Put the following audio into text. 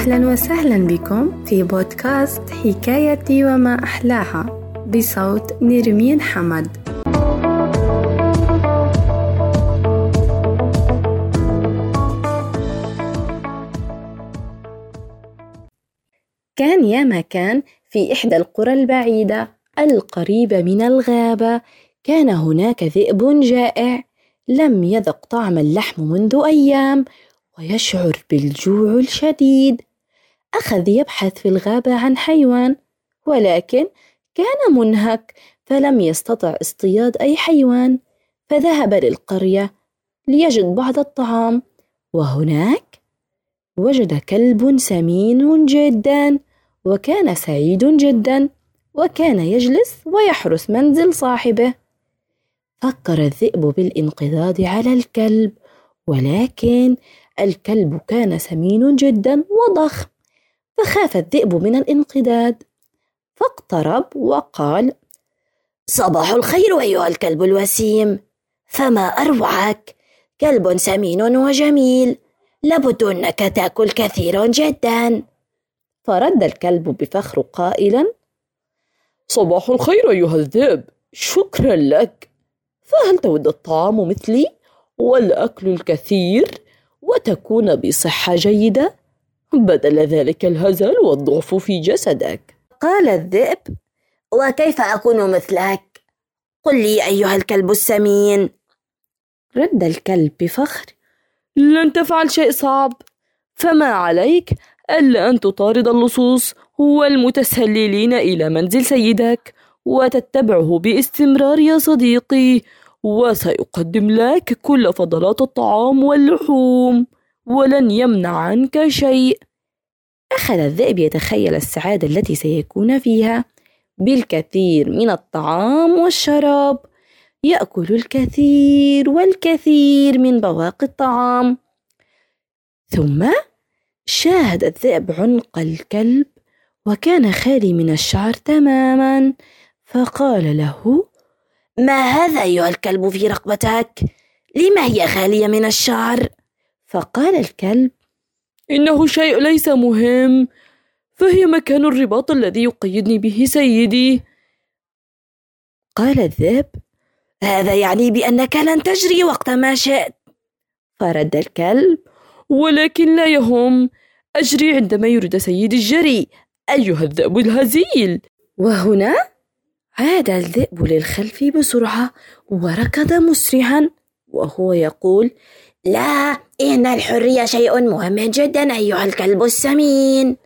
أهلا وسهلا بكم في بودكاست حكايتي وما أحلاها بصوت نرمين حمد. كان يا ما كان في إحدى القرى البعيدة القريبة من الغابة. كان هناك ذئب جائع لم يذق طعم اللحم منذ أيام ويشعر بالجوع الشديد. أخذ يبحث في الغابة عن حيوان ولكن كان منهك فلم يستطع اصطياد أي حيوان فذهب للقرية ليجد بعض الطعام وهناك وجد كلب سمين جدا وكان سعيد جدا وكان يجلس ويحرس منزل صاحبه. فكر الذئب بالانقضاض على الكلب ولكن الكلب كان سمين جدا وضخم. فخاف الذئب من الانقضاض فاقترب وقال صباح الخير أيها الكلب الوسيم. فما أروعك؟ كلب سمين وجميل. لابد أنك تأكل كثيرا جدا. فرد الكلب بفخر قائلا صباح الخير أيها الذئب. شكرا لك. فهل تود الطعام مثلي والأكل الكثير وتكون بصحة جيدة؟ بدل ذلك الهزل والضعف في جسدك. قال الذئب وكيف أكون مثلك؟ قل لي أيها الكلب السمين. رد الكلب بفخر لن تفعل شيء صعب. فما عليك إلا أن تطارد اللصوص والمتسللين إلى منزل سيدك وتتبعه باستمرار يا صديقي وسيقدم لك كل فضلات الطعام واللحوم. ولن يمنع عنك شيء. أخذ الذئب يتخيل السعادة التي سيكون فيها. بالكثير من الطعام والشراب. يأكل الكثير والكثير من بواقي الطعام. ثم شاهد الذئب عنق الكلب وكان خالي من الشعر تماما. فقال له ما هذا أيها الكلب في رقبتك؟ لما هي خالية من الشعر؟ فقال الكلب إنه شيء ليس مهم فهي مكان الرباط الذي يقيدني به سيدي. قال الذئب هذا يعني بأنك لن تجري وقت ما شئت. فرد الكلب ولكن لا يهم أجري عندما يريد سيدي الجري أيها الذئب الهزيل. وهنا عاد الذئب للخلف بسرعة وركض مسرعا وهو يقول لا إن الحرية شيء مهم جدا أيها الكلب السمين.